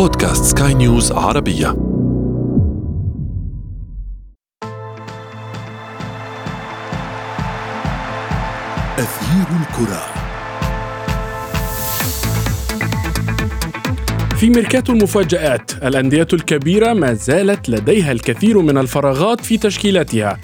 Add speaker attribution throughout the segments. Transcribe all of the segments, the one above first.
Speaker 1: بودكاست سكاي نيوز عربية.
Speaker 2: أثير الكرة.
Speaker 3: في ميركاتو المفاجآت الأندية الكبيرة ما زالت لديها الكثير من الفراغات في تشكيلاتها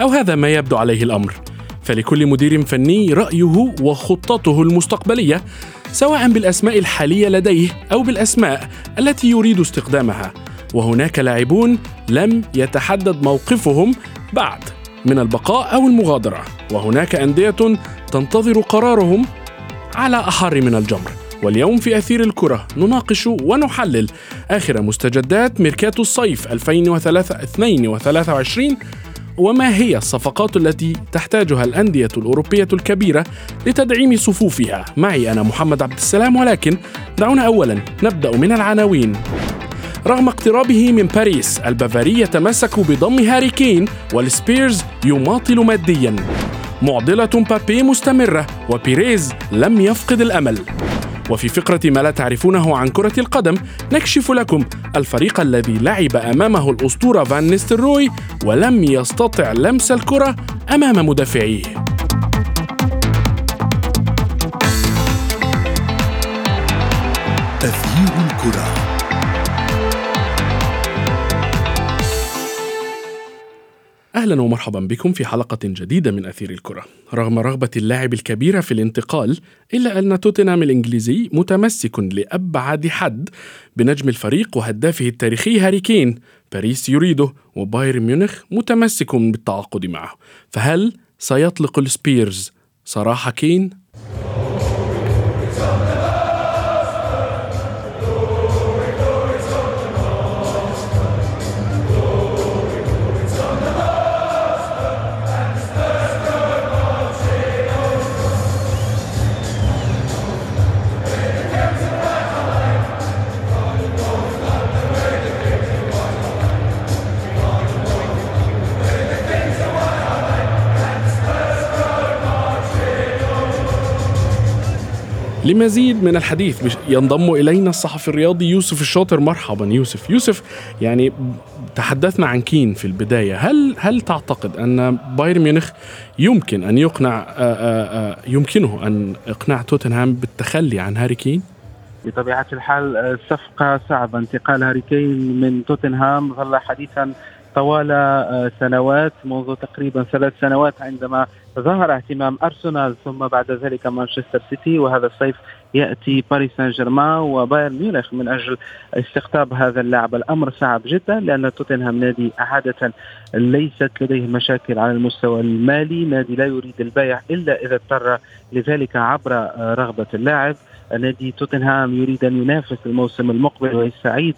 Speaker 3: أو هذا ما يبدو عليه الأمر. فلكل مدير فني رأيه وخطته المستقبلية سواء بالأسماء الحالية لديه أو بالأسماء التي يريد استخدامها. وهناك لاعبون لم يتحدد موقفهم بعد من البقاء أو المغادرة. وهناك أندية تنتظر قرارهم على أحر من الجمر. واليوم في أثير الكرة نناقش ونحلل آخر مستجدات ميركاتو الصيف 2023 وما هي الصفقات التي تحتاجها الأندية الأوروبية الكبيرة لتدعيم صفوفها؟ معي أنا محمد عبد السلام ولكن دعونا أولا نبدأ من العناوين. رغم اقترابه من باريس البافاري يتمسك بضم هاري كين والسبيرز يماطل ماديا. معضلة مبابي مستمرة وبيريز لم يفقد الأمل. وفي فقرة ما لا تعرفونه عن كرة القدم نكشف لكم الفريق الذي لعب أمامه الأسطورة فان نيستلروي ولم يستطع لمس الكرة أمام مدافعيه.
Speaker 2: أثير الكرة.
Speaker 3: أهلا ومرحبا بكم في حلقة جديدة من أثير الكرة. رغم رغبة اللاعب الكبيره في الانتقال إلا أن توتنهام الإنجليزي متمسك لأبعد حد بنجم الفريق وهدافه التاريخي هاري كين. باريس يريده وبايرن ميونخ متمسك بالتعاقد معه. فهل سيطلق السبيرز سراح كين؟ لمزيد من الحديث ينضم إلينا الصحفي الرياضي يوسف الشاطر. مرحبا يوسف. يوسف يعني تحدثنا عن كين في البداية. هل هل تعتقد أن بايرن ميونخ يمكن أن يقنع آه، آه، آه، يمكنه أن إقناع توتنهام بالتخلي عن هاري كين؟
Speaker 4: بطبيعة الحال صفقة صعبة. انتقال هاري كين من توتنهام ظل حديثا طوال آه، سنوات منذ تقريبا ثلاث سنوات عندما ظهر اهتمام أرسنال ثم بعد ذلك مانشستر سيتي وهذا الصيف يأتي باريس سان جيرمان وبايرن ميونخ من أجل استقطاب هذا اللاعب. الأمر صعب جدا لأن توتنهام نادي عادة ليست لديه مشاكل على المستوى المالي. نادي لا يريد البيع إلا إذا اضطر لذلك عبر آه، رغبة اللاعب. نادي توتنهام يريد أن ينافس الموسم المقبل ويستعيد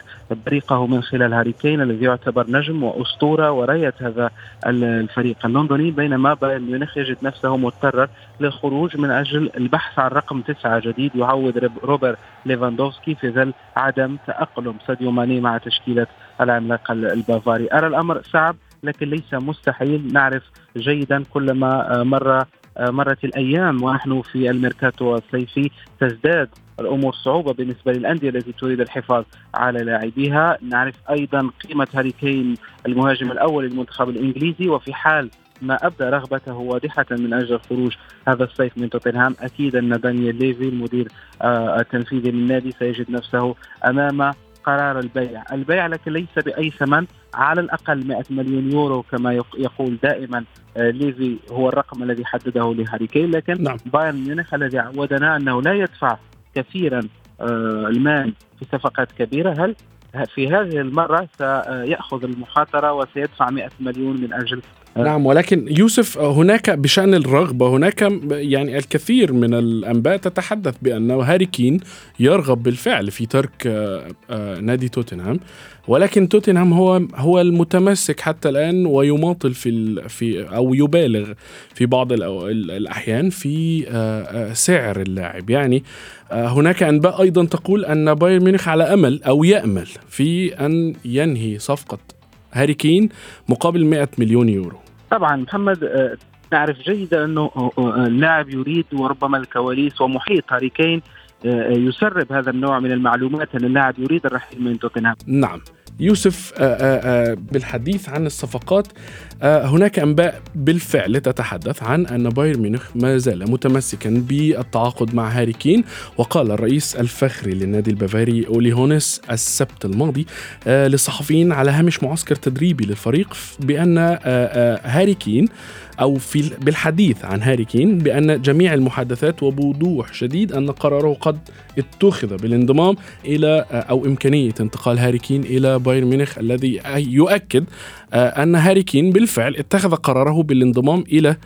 Speaker 4: بريقه من خلال هاري كين الذي يعتبر نجم وأسطورة وراية هذا الفريق اللندني بينما بايرن ميونخ يجد نفسه مضطرا للخروج من أجل البحث عن رقم تسعة جديد. يعوض روبر ليفاندوفسكي في ظل عدم تأقلم ساديو ماني مع تشكيلة العملاق البافاري. أرى الأمر صعب لكن ليس مستحيل. نعرف جيدا كلما آه، مر مرت الأيام ونحن في الميركاتو الصيفي تزداد الأمور صعوبة بالنسبة للأندية التي تريد الحفاظ على لاعبيها، نعرف أيضا قيمة هاري كين المهاجم الأول للمنتخب الإنجليزي وفي حال ما أبدى رغبته واضحة من أجل الخروج هذا الصيف من توتنهام أكيد أن دانيال ليفي المدير آه، التنفيذي للنادي سيجد نفسه أمام قرار البيع، البيع لكن ليس بأي ثمن على الأقل 100 مليون يورو كما يق- يقول دائما آه، ليفي هو الرقم الذي حدده لهاري كين. لكن
Speaker 3: نعم.
Speaker 4: بايرن ميونخ الذي عودنا أنه لا يدفع كثيرا آه، المال في صفقات كبيرة. هل في هذه المرة سيأخذ المخاطرة وسيدفع 100 مليون من أجل
Speaker 3: نعم ولكن يوسف هناك بشأن الرغبة هناك يعني الكثير من الأنباء تتحدث بأن هاري كين يرغب بالفعل في ترك آه، آه، نادي توتنهام. ولكن توتنهام هو هو المتمسك حتى الآن ويماطل في في أو يبالغ في بعض الأحيان في آه، آه، سعر اللاعب. يعني آه، هناك أنباء أيضا تقول أن بايرن ميونخ على أمل أو يأمل في أن ينهي صفقة هاري كين مقابل 100 مليون يورو.
Speaker 4: طبعا محمد آه، نعرف جيدا أنه آه، آه، اللاعب يريد وربما الكواليس ومحيط هاري كين يسرب هذا النوع من المعلومات أن اللاعب يريد الرحيل من توتنهام.
Speaker 3: نعم. يوسف آه، آه، آه، بالحديث عن الصفقات هناك أنباء بالفعل تتحدث عن أن بايرن ميونخ ما زال متمسكا بالتعاقد مع هاري كين وقال الرئيس الفخري للنادي البافاري أولي هونس السبت الماضي للصحفيين على هامش معسكر تدريبي للفريق بأن هاري كين أو في بالحديث عن هاري كين بأن جميع المحادثات وبوضوح شديد أن قراره قد اتخذ بالانضمام إلى أو إمكانية انتقال هاري كين إلى بايرن ميونخ الذي يؤكد أن هاري كين بالفعل اتخذ قراره بالانضمام إلى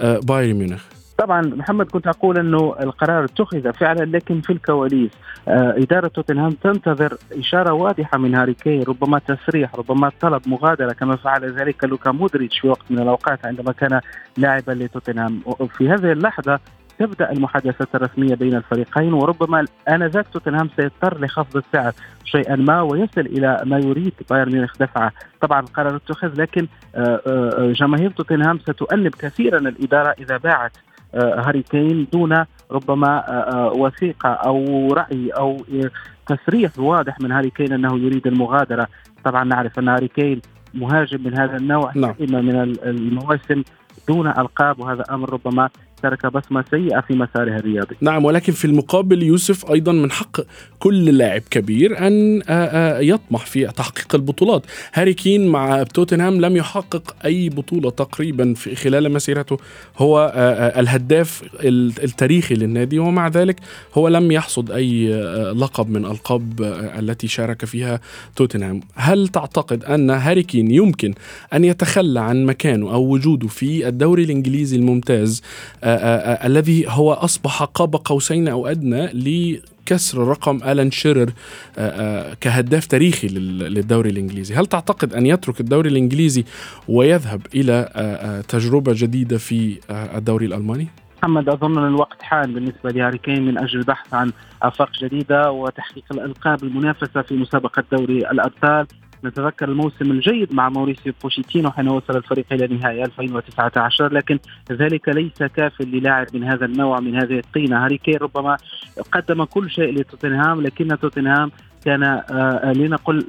Speaker 3: بايرن ميونخ.
Speaker 4: طبعا محمد كنت أقول إنه القرار اتخذ فعلا لكن في الكواليس آه إدارة توتنهام تنتظر إشارة واضحة من هاري كين ربما تصريح ربما طلب مغادرة كما فعل ذلك لوكا مودريتش في وقت من الأوقات عندما كان لاعبا لتوتنهام. في هذه اللحظة تبدأ المحادثات الرسمية بين الفريقين وربما آنذاك توتنهام سيضطر لخفض السعر شيئا ما ويصل إلى ما يريد بايرن ميونخ. دفعه، طبعا القرار اتخذ لكن آه، آه، جماهير توتنهام ستؤنب كثيرا الإدارة إذا باعت هاري كين دون ربما آه، آه، وثيقة أو رأي أو تصريح واضح من هاري كين أنه يريد المغادرة طبعا نعرف أن هاري كين مهاجم من هذا النوع نعم. من المواسم دون ألقاب وهذا أمر ربما ترك بصمة سيئة في مساره الرياضي.
Speaker 3: نعم ولكن في المقابل يوسف أيضا من حق كل لاعب كبير أن يطمح في تحقيق البطولات. هاري كين مع توتنهام لم يحقق أي بطولة تقريبا في خلال مسيرته. هو الهداف التاريخي للنادي ومع ذلك هو لم يحصد أي لقب من ألقاب التي شارك فيها توتنهام. هل تعتقد أن هاري كين يمكن أن يتخلى عن مكانه أو وجوده في الدوري الإنجليزي الممتاز الذي هو أصبح قاب قوسين أو أدنى لكسر رقم ألان شيرر كهداف تاريخي للدوري الإنجليزي هل تعتقد أن يترك الدوري الإنجليزي ويذهب إلى تجربة جديدة في الدوري الألماني؟
Speaker 4: محمد أظن أن الوقت حان بالنسبة لهاري كين من أجل البحث عن آفاق جديدة وتحقيق الألقاب المنافسة في مسابقة دوري الأبطال نتذكر الموسم الجيد مع موريسيو بوتشيتينو حين وصل الفريق إلى نهائي 2019 لكن ذلك ليس كاف للاعب من هذا النوع من هذه الطينة. هاري كين ربما قدم كل شيء لتوتنهام لكن توتنهام كان آه, لنقل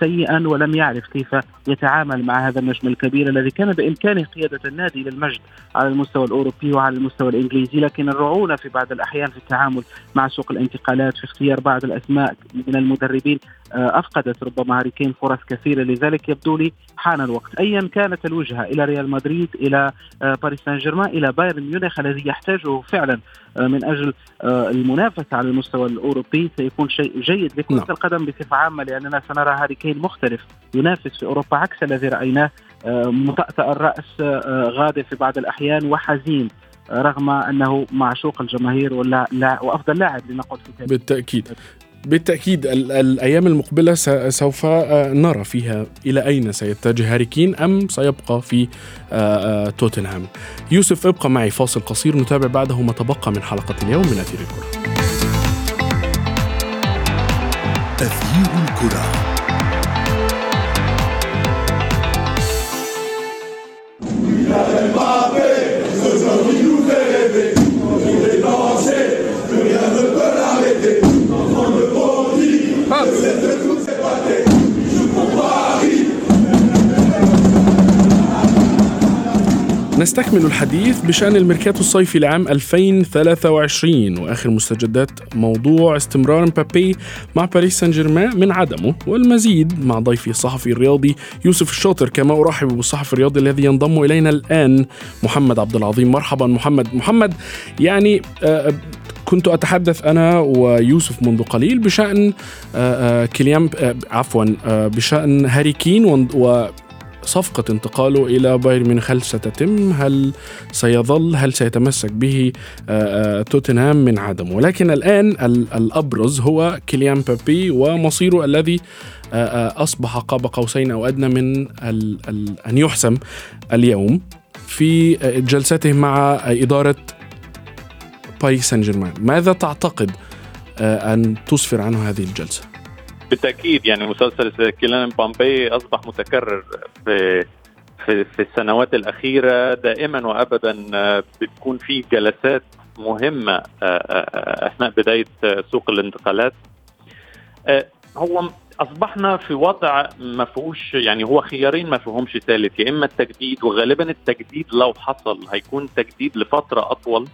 Speaker 4: سيئا ولم يعرف كيف يتعامل مع هذا النجم الكبير الذي كان بإمكانه قيادة النادي للمجد على المستوى الأوروبي وعلى المستوى الإنجليزي لكن الرعونة في بعض الأحيان في التعامل مع سوق الانتقالات في اختيار بعض الأسماء من المدربين أفقدت ربما هاري كين فرص كثيرة لذلك يبدو لي حان الوقت. ايا كانت الوجهة إلى ريال مدريد إلى آه، باريس سان جيرمان إلى بايرن ميونخ الذي يحتاجه فعلا آه، من أجل المنافسة على المستوى الأوروبي سيكون شيء جيد. لكرة نعم. القدم بصفة عامة لأننا سنرى هاري كين مختلف. ينافس في أوروبا عكس الذي رأيناه مطأطأ الرأس غاضب في بعض الأحيان وحزين رغم أنه معشوق الجماهير ولا لا وأفضل لاعب لنقل في
Speaker 3: بالتأكيد. بالتأكيد الأيام المقبلة سوف آه، نرى فيها إلى أين سيتجه هاري كين أم سيبقى في آه، آه، توتنهام. يوسف ابقى معي فاصل قصير نتابع بعده ما تبقى من حلقة اليوم من أثير الكرة
Speaker 2: أثير الكرة.
Speaker 3: نستكمل الحديث بشأن الميركاتو الصيفي لعام 2023 وآخر مستجدات موضوع استمرار مبابي مع باريس سان جيرمان من عدمه والمزيد مع ضيفي الصحفي الرياضي يوسف الشاطر كما أرحب بالصحفي الرياضي الذي ينضم إلينا الآن محمد عبد العظيم. مرحبا محمد. محمد يعني آه كنت أتحدث أنا ويوسف منذ قليل بشأن آه، آه، آه، عفوا بشأن هاري كين و صفقة انتقاله إلى بايرن ميونخ هل ستتم؟ هل سيظل؟ هل سيتمسك به توتنهام من عدمه؟ ولكن الآن الأبرز هو كيليان بابي ومصيره الذي أصبح قاب قوسين أو أدنى من أن يحسم اليوم في جلسته مع إدارة باريس سان جيرمان ماذا تعتقد آه، أن تسفر عنه هذه الجلسة؟
Speaker 5: بالتأكيد يعني مسلسل كيلان بامبي أصبح متكرر في في, في السنوات الأخيرة. دائما وأبدا آه، بتكون في جلسات مهمة أثناء بداية سوق الانتقالات. هو أصبحنا في وضع ما فيهوش يعني هو خيارين ما فيهمش ثالث يا إما التجديد وغالبا التجديد لو حصل هيكون تجديد لفترة أطول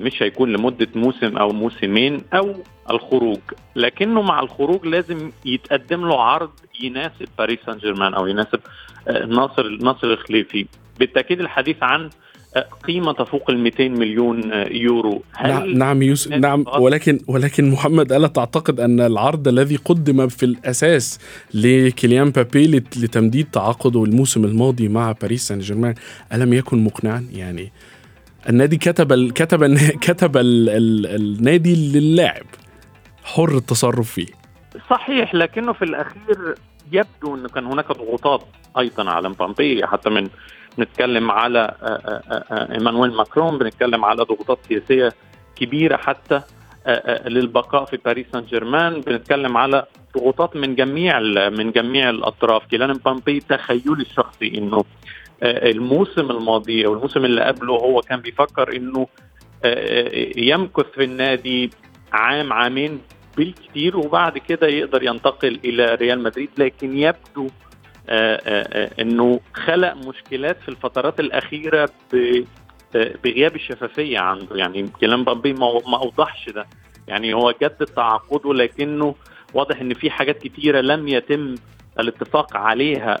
Speaker 5: مش هيكون لمدة موسم أو موسمين أو الخروج. لكنه مع الخروج لازم يتقدم له عرض يناسب باريس سان جيرمان أو يناسب آه، ناصر ناصر الخليفي. بالتأكيد الحديث عن قيمة تفوق ال 200 مليون يورو.
Speaker 3: هل نعم نعم يوسف نعم ولكن ولكن محمد ألا تعتقد أن العرض الذي قدم في الأساس لكيليان بابي لتمديد تعاقده الموسم الماضي مع باريس سان جيرمان ألم يكن مقنعا؟ يعني النادي كتب ال كتب ال كتب ال ال النادي للاعب حر التصرف فيه.
Speaker 5: صحيح لكنه في الأخير يبدو أنه كان هناك ضغوطات أيضا على مبامبي حتى من بنتكلم على آه، آه، آه، إيمانويل ماكرون بنتكلم على ضغوطات سياسية كبيرة حتى للبقاء في باريس سان جيرمان بنتكلم على ضغوطات من جميع من جميع الأطراف. كيلان مبامبي تخيلي الشخصي إنه الموسم الماضي أو الموسم اللي قبله هو كان بيفكر إنه يمكث في النادي عام عامين بالكثير وبعد كده يقدر ينتقل إلى ريال مدريد لكن يبدو آه، آه، آه، إنه خلق مشكلات في الفترات الأخيرة بغياب الشفافية عنده. يعني كلام بامبي ما أوضحش ده. يعني هو جدد تعاقده لكنه واضح إن في حاجات كتيرة لم يتم الاتفاق عليها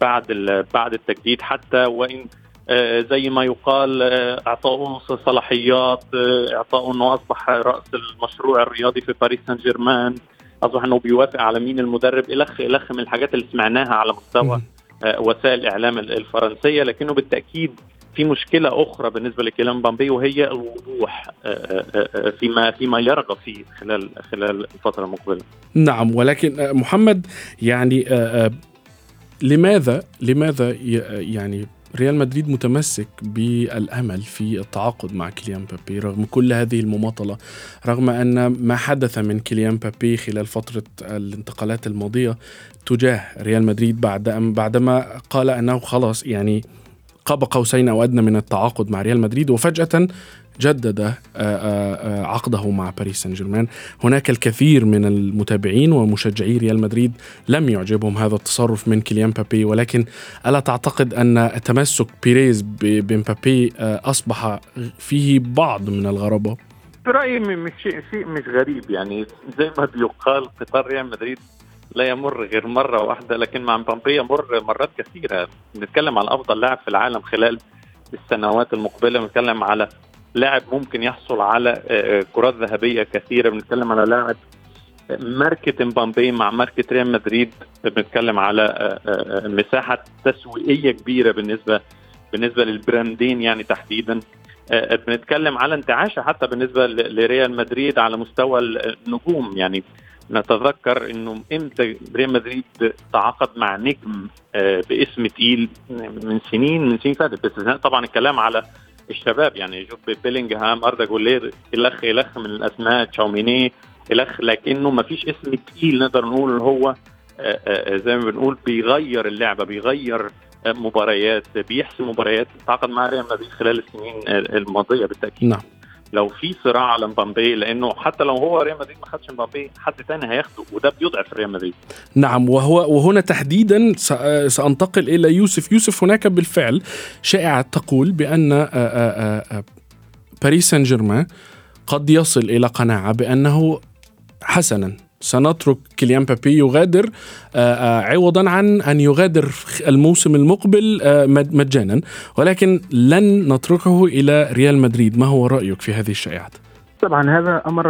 Speaker 5: بعد بعد التجديد حتى وإن زي ما يقال اعطائه صلاحيات اعطائه إنه أصبح رأس المشروع الرياضي في باريس سان جيرمان أصبح إنه بيوافق على مين المدرب الخ الخ من الحاجات اللي سمعناها على مستوى آه، وسائل الإعلام الفرنسية لكنه بالتأكيد في مشكلة أخرى بالنسبة لكيلان بامبي وهي الوضوح آه، آه، فيما فيما يرغب فيه خلال خلال الفترة المقبلة.
Speaker 3: نعم ولكن محمد يعني لماذا لماذا يعني ريال مدريد متمسك بالأمل في التعاقد مع كيليان بابي رغم كل هذه المماطلة رغم أن ما حدث من كيليان بابي خلال فترة الانتقالات الماضية تجاه ريال مدريد بعد بعدما قال أنه خلاص يعني قاب قوسين أو أدنى من التعاقد مع ريال مدريد وفجأة جدد آه، آه، آه، عقده مع باريس سان جيرمان هناك الكثير من المتابعين ومشجعي ريال مدريد لم يعجبهم هذا التصرف من كيليان بابي ولكن ألا تعتقد أن تمسك بيريز بمبابي أصبح فيه بعض من الغرابة؟
Speaker 5: برأيي مش شيء مش غريب. يعني زي ما بيقال قطار ريال مدريد لا يمر غير مرة واحدة لكن مع مبابي يمر مرات كثيرة. نتكلم عن أفضل لاعب في العالم خلال السنوات المقبلة بنتكلم على لاعب ممكن يحصل على آه، آه، كرات ذهبية كثيرة. بنتكلم على لاعب آه، ماركة مبامبي مع ماركة ريال مدريد. بنتكلم على مساحة تسويقية كبيرة بالنسبة بالنسبة للبراندين يعني تحديدا. بنتكلم على انتعاشة حتى بالنسبة لريال مدريد على مستوى النجوم. يعني نتذكر إنه إمتى ريال مدريد تعاقد مع نجم باسم تقيل من سنين من سنين فاتت. بس طبعا الكلام على الشباب يعني شوف بيلينغهام أردا جولير إلخ إلخ من الأسماء تشاوميني إلخ لكنه ما فيش اسم تقيل نقدر نقول إن هو آه، آه، زي ما بنقول بيغير اللعبة بيغير مباريات بيحسم مباريات. تعاقد مع ريال مدريد خلال السنين الماضية بالتأكيد.
Speaker 3: نعم.
Speaker 5: لو في صراع على مبابي لأنه حتى لو هو ريال مدريد ما خدش مبابي حد ثاني هياخده وده بيضعف ريال مدريد.
Speaker 3: نعم وهو وهنا تحديدا سأنتقل إلى يوسف. يوسف هناك بالفعل شائعة تقول بأن آه، آه، آه، باريس سان جيرمان قد يصل إلى قناعة بأنه حسنا. سنترك كيليان بابي يغادر آه، آه، عوضا عن أن يغادر الموسم المقبل آه، مجانا. ولكن لن نتركه إلى ريال مدريد. ما هو رأيك في هذه الشائعات؟
Speaker 4: طبعا هذا أمر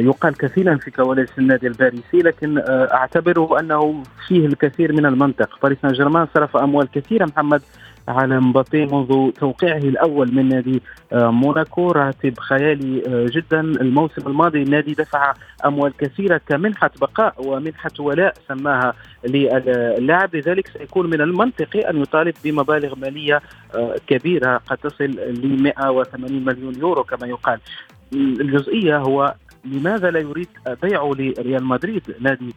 Speaker 4: يقال كثيرا في كواليس النادي الباريسي لكن أعتبره أنه فيه الكثير من المنطق. باريس سان جيرمان صرف أموال كثيرة محمد على مبابي منذ توقيعه الأول من نادي آه، موناكو. راتب خيالي آه، جدا. الموسم الماضي النادي دفع أموال كثيرة كمنحة بقاء ومنحة ولاء سماها للاعب. لذلك سيكون من المنطقي أن يطالب بمبالغ مالية آه، كبيرة قد تصل ل 180 مليون يورو كما يقال. الجزئية هو لماذا لا يريد بيعه لريال مدريد نادي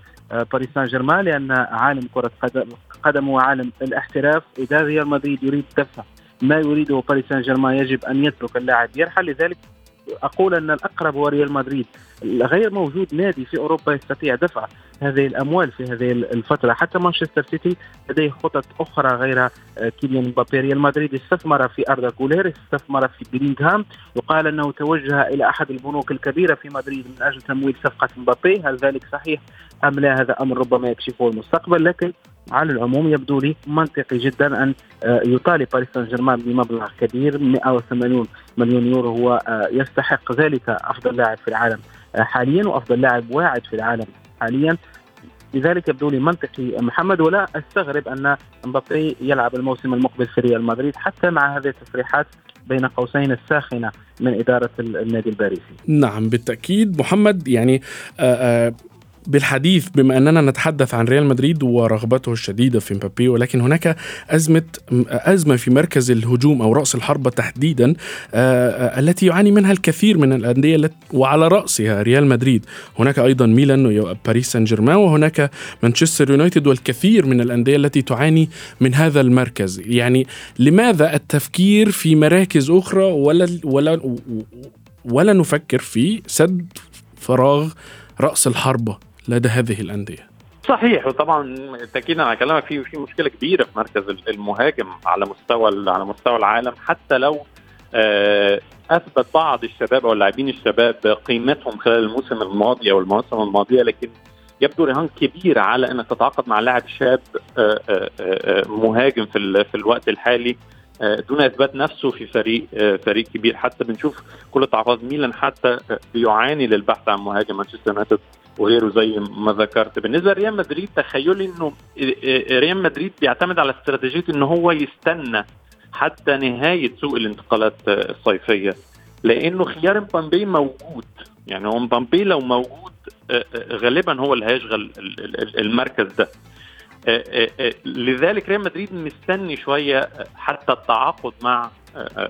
Speaker 4: باريس سان جيرمان لأن عالم كرة قدم وعالم الاحتراف إذا ريال مدريد يريد دفع ما يريده باريس سان جيرمان يجب أن يترك اللاعب يرحل لذلك أقول أن الأقرب هو ريال مدريد. غير موجود نادي في أوروبا يستطيع دفع هذه الأموال في هذه الفترة. حتى مانشستر سيتي لديه خطط أخرى غير آه، كيليان مبابي. ريال مدريد استثمر في أردا جولير استثمر في بيلينغهام يقال أنه توجه إلى أحد البنوك الكبيرة في مدريد من أجل تمويل صفقة مبابي. هل ذلك صحيح أم لا؟ هذا أمر ربما يكشفه المستقبل. لكن على العموم يبدو لي منطقي جدا أن آه، يطالب باريس سان جيرمان بمبلغ كبير 180 مليون يورو هو آه، يستحق ذلك أفضل لاعب في العالم آه، حاليا وأفضل لاعب واعد في العالم حاليا لذلك يبدو لي منطقي محمد ولا أستغرب أن مبابي يلعب الموسم المقبل في ريال مدريد حتى مع هذه التصريحات بين قوسين الساخنة من إدارة النادي الباريسي.
Speaker 3: نعم بالتأكيد محمد يعني آآ آآ بالحديث بما أننا نتحدث عن ريال مدريد ورغبته الشديدة في مبابي ولكن هناك ازمه أزمة في مركز الهجوم أو رأس الحربة تحديدا التي يعاني منها الكثير من الأندية وعلى رأسها ريال مدريد. هناك أيضا ميلان وباريس سان جيرمان وهناك مانشستر يونايتد والكثير من الأندية التي تعاني من هذا المركز. يعني لماذا التفكير في مراكز أخرى ولا ولا ولا نفكر في سد فراغ رأس الحربة؟ لدى هذه الأندية.
Speaker 5: صحيح وطبعا تاكيدا على كلامك في في مشكلة كبيرة في مركز المهاجم على مستوى على مستوى العالم حتى لو أثبت بعض الشباب أو اللاعبين الشباب قيمتهم خلال الموسم الماضي أو المواسم الماضية لكن يبدو رهان كبير على أنك تتعاقد مع لاعب شاب مهاجم في في الوقت الحالي دون إثبات نفسه في فريق فريق كبير. حتى بنشوف كل تعاقدات ميلان حتى بيعاني للبحث عن مهاجم مانشستر يونايتد وغيره زي ما ذكرت. بالنسبة لريال مدريد تخيلي إنه ريال مدريد بيعتمد على استراتيجية ان هو يستنى حتى نهاية سوق الانتقالات الصيفية. لأنه خيار مبامبي موجود. يعني هو مبامبي لو موجود غالبا هو اللي هيشغل المركز ده. لذلك ريال مدريد مستني شوية حتى التعاقد مع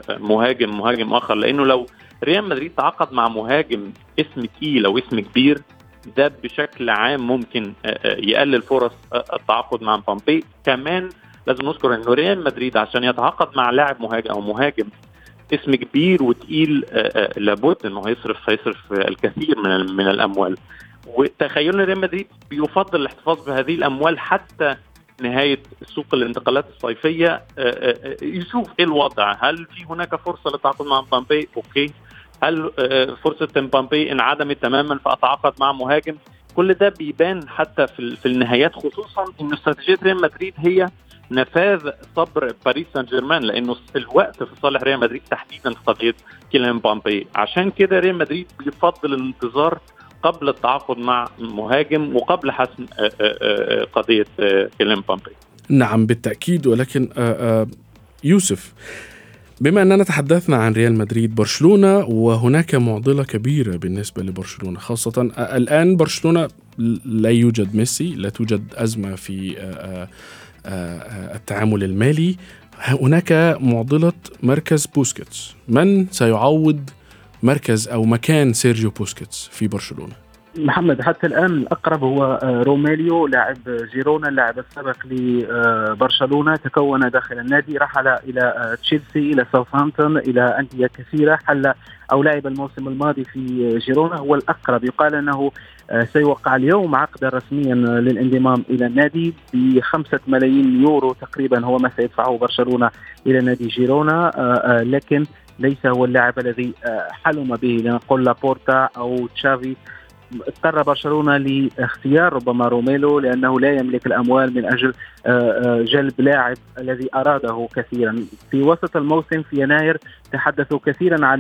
Speaker 5: مهاجم مهاجم آخر. لأنه لو ريال مدريد تعاقد مع مهاجم اسم تقيل أو اسم كبير ده بشكل عام ممكن يقلل فرص التعاقد مع مبامبي كمان لازم نذكر انه ريال مدريد عشان يتعاقد مع لاعب مهاجم أو مهاجم اسم كبير وتقيل لابد إنه هيصرف هيصرف الكثير من من الأموال. وتخيلنا ريال مدريد بيفضل الاحتفاظ بهذه الأموال حتى نهاية سوق الانتقالات الصيفية. يشوف إيه الوضع. هل في هناك فرصة للتعاقد مع مبامبي أوكي. هل فرصة مبامبي انعدمت تماما فاتعاقد مع مهاجم؟ كل ده بيبان حتى في, في النهايات خصوصا إن استراتيجية ريال مدريد هي نفاذ صبر باريس سان جيرمان لأنه الوقت في صالح ريال مدريد تحديدا في قضيه كيليان مبامبي عشان كده ريال مدريد بيفضل الانتظار قبل التعاقد مع مهاجم وقبل حسم قضية كيليان مبامبي
Speaker 3: نعم بالتأكيد ولكن يوسف بما أننا تحدثنا عن ريال مدريد برشلونة وهناك معضلة كبيرة بالنسبة لبرشلونة خاصة الآن برشلونة لا يوجد ميسي لا توجد أزمة في التعامل المالي. هناك معضلة مركز بوسكيتس. من سيعوض مركز أو مكان سيرجيو بوسكيتس في برشلونة؟
Speaker 4: محمد حتى الآن الأقرب هو روميو لاعب جيرونا اللاعب السابق لبرشلونة تكون داخل النادي رحل إلى تشيلسي إلى ساوثهامبتون إلى أندية كثيرة حل أو لعب الموسم الماضي في جيرونا. هو الأقرب يقال أنه سيوقع اليوم عقدا رسميا للانضمام إلى النادي بخمسة ملايين يورو تقريبا هو ما سيدفعه برشلونة إلى نادي جيرونا. لكن ليس هو اللاعب الذي حلم به لنقول لابورتا أو تشافي. اضطر برشلونة لاختيار ربما روميلو لأنه لا يملك الأموال من أجل جلب لاعب الذي أراده كثيرا. في وسط الموسم في يناير تحدثوا كثيرا عن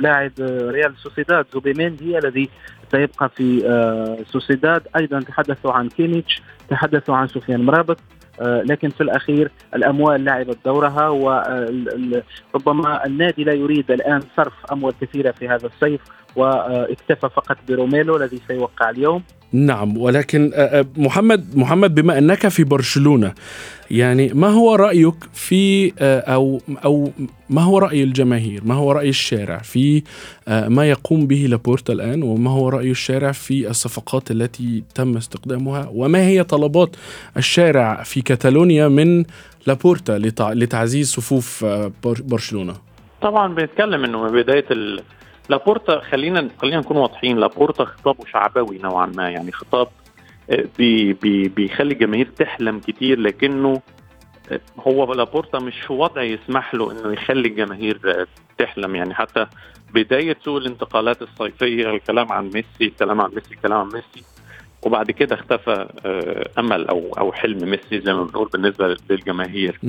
Speaker 4: لاعب ريال سوسيداد زوبيميندي الذي سيبقى في سوسيداد. أيضا تحدثوا عن كيميتش تحدثوا عن سفيان مرابط. لكن في الأخير الأموال لعبت دورها وربما النادي لا يريد الآن صرف أموال كثيرة في هذا الصيف واكتفى فقط بروميو الذي سيوقع اليوم.
Speaker 3: نعم ولكن محمد محمد بما أنك في برشلونة يعني ما هو رأيك في أو أو ما هو رأي الجماهير؟ ما هو رأي الشارع في ما يقوم به لابورتا الآن؟ وما هو رأي الشارع في الصفقات التي تم استخدامها؟ وما هي طلبات الشارع في كاتالونيا من لابورتا لتعزيز صفوف برشلونة؟
Speaker 5: طبعا بنتكلم إنه من بداية لابورتا خلينا خلينا نكون واضحين لابورتا خطابه شعبوي نوعا ما يعني خطاب آه، بي بي بيخلي الجماهير تحلم كتير لكنه آه، هو لابورتا مش في وضع يسمح له إنه يخلي الجماهير آه، تحلم. يعني حتى بداية سوق الانتقالات الصيفية الكلام عن ميسي الكلام عن ميسي الكلام عن ميسي وبعد كده اختفى أمل أو أو حلم ميسي زي ما بنقول بالنسبة للجماهير.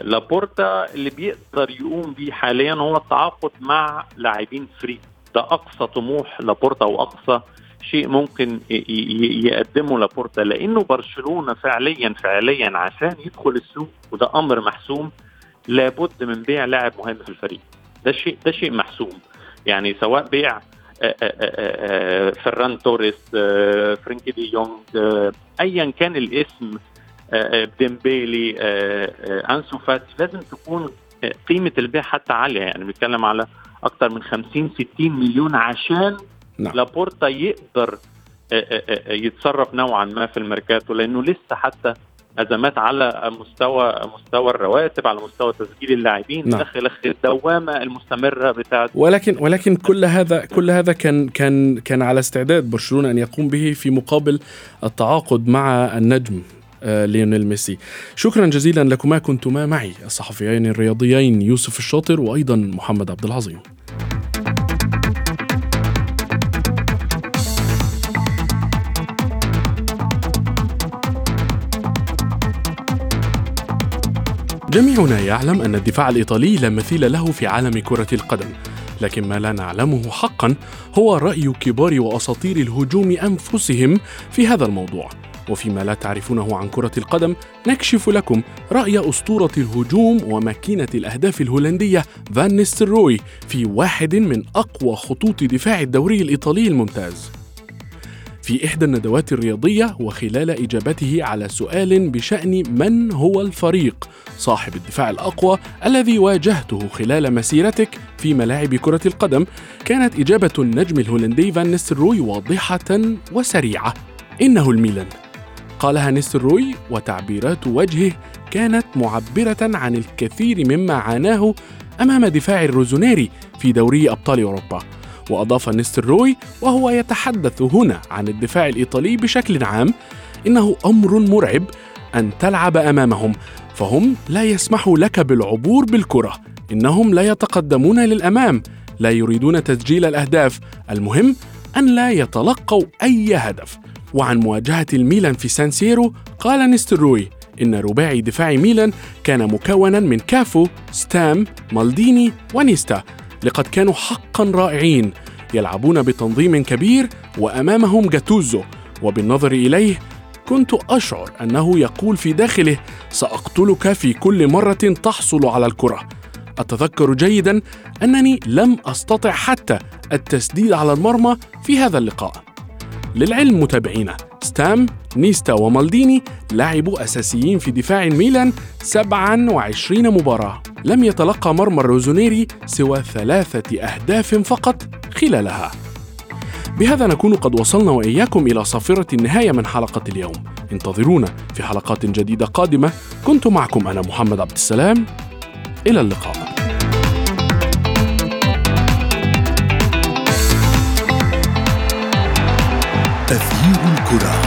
Speaker 5: لابورتا اللي بيقدر يقوم بيه حاليا هو التعاقد مع لاعبين free. ده أقصى طموح لابورتا وأقصى شيء ممكن يقدمه لابورتا. لأنه برشلونة فعليا فعليا عشان يدخل السوق وده أمر محسوم. لابد من بيع لاعب مهم في الفريق. ده شيء ده شيء محسوم. يعني سواء بيع فران توريس فرانكي دي يونغ ايا كان الاسم ديمبيلي أنسو فاتي لازم تكون قيمة البيع حتى عالية يعني بنتكلم على أكثر من 50 60 مليون عشان نعم. لابورتا يقدر يتصرف نوعا ما في الميركاتو لأنه لسه حتى أزمات على مستوى مستوى الرواتب على مستوى تسجيل اللاعبين نعم. داخل الدوامة المستمرة بتاعت
Speaker 3: ولكن ولكن كل هذا كل هذا كان كان كان على استعداد برشلونة أن يقوم به في مقابل التعاقد مع النجم آه، ليونيل ميسي. شكرا جزيلا لكما كنتما معي الصحفيين الرياضيين يوسف الشاطر وأيضا محمد عبد العظيم. جميعنا يعلم أن الدفاع الإيطالي لا مثيل له في عالم كرة القدم. لكن ما لا نعلمه حقا هو رأي كبار وأساطير الهجوم أنفسهم في هذا الموضوع. وفيما لا تعرفونه عن كرة القدم نكشف لكم رأي أسطورة الهجوم وماكينة الأهداف الهولندية فان نيستروي في واحد من أقوى خطوط دفاع الدوري الإيطالي الممتاز. في إحدى الندوات الرياضية وخلال إجابته على سؤال بشأن من هو الفريق؟ صاحب الدفاع الأقوى الذي واجهته خلال مسيرتك في ملاعب كرة القدم. كانت إجابة النجم الهولندي فان نيستروي واضحة وسريعة. إنه الميلان. قالها نيستروي وتعبيرات وجهه كانت معبرة عن الكثير مما عاناه أمام دفاع الروزونيري في دوري أبطال أوروبا. وأضاف نيستروي وهو يتحدث هنا عن الدفاع الإيطالي بشكل عام إنه أمر مرعب أن تلعب أمامهم فهم لا يسمحوا لك بالعبور بالكرة إنهم لا يتقدمون للأمام لا يريدون تسجيل الأهداف المهم أن لا يتلقوا أي هدف. وعن مواجهة الميلان في سان سيرو قال نيستروي إن رباعي دفاع ميلان كان مكونا من كافو، ستام، مالديني ونيستا لقد كانوا حقا رائعين يلعبون بتنظيم كبير وأمامهم جاتوزو. وبالنظر إليه كنت أشعر أنه يقول في داخله سأقتلك في كل مرة تحصل على الكرة. أتذكر جيدا أنني لم أستطع حتى التسديد على المرمى في هذا اللقاء. للعلم متابعينا ستام نيستا ومالديني لعبوا أساسيين في دفاع ميلان 27 مباراة. لم يتلقى مرمى الروزونيري سوى ثلاثة أهداف فقط خلالها. بهذا نكون قد وصلنا وإياكم إلى صافرة النهاية من حلقة اليوم. انتظرونا في حلقات جديدة قادمة. كنت معكم أنا محمد عبد السلام. إلى اللقاء. تغيير الكرة.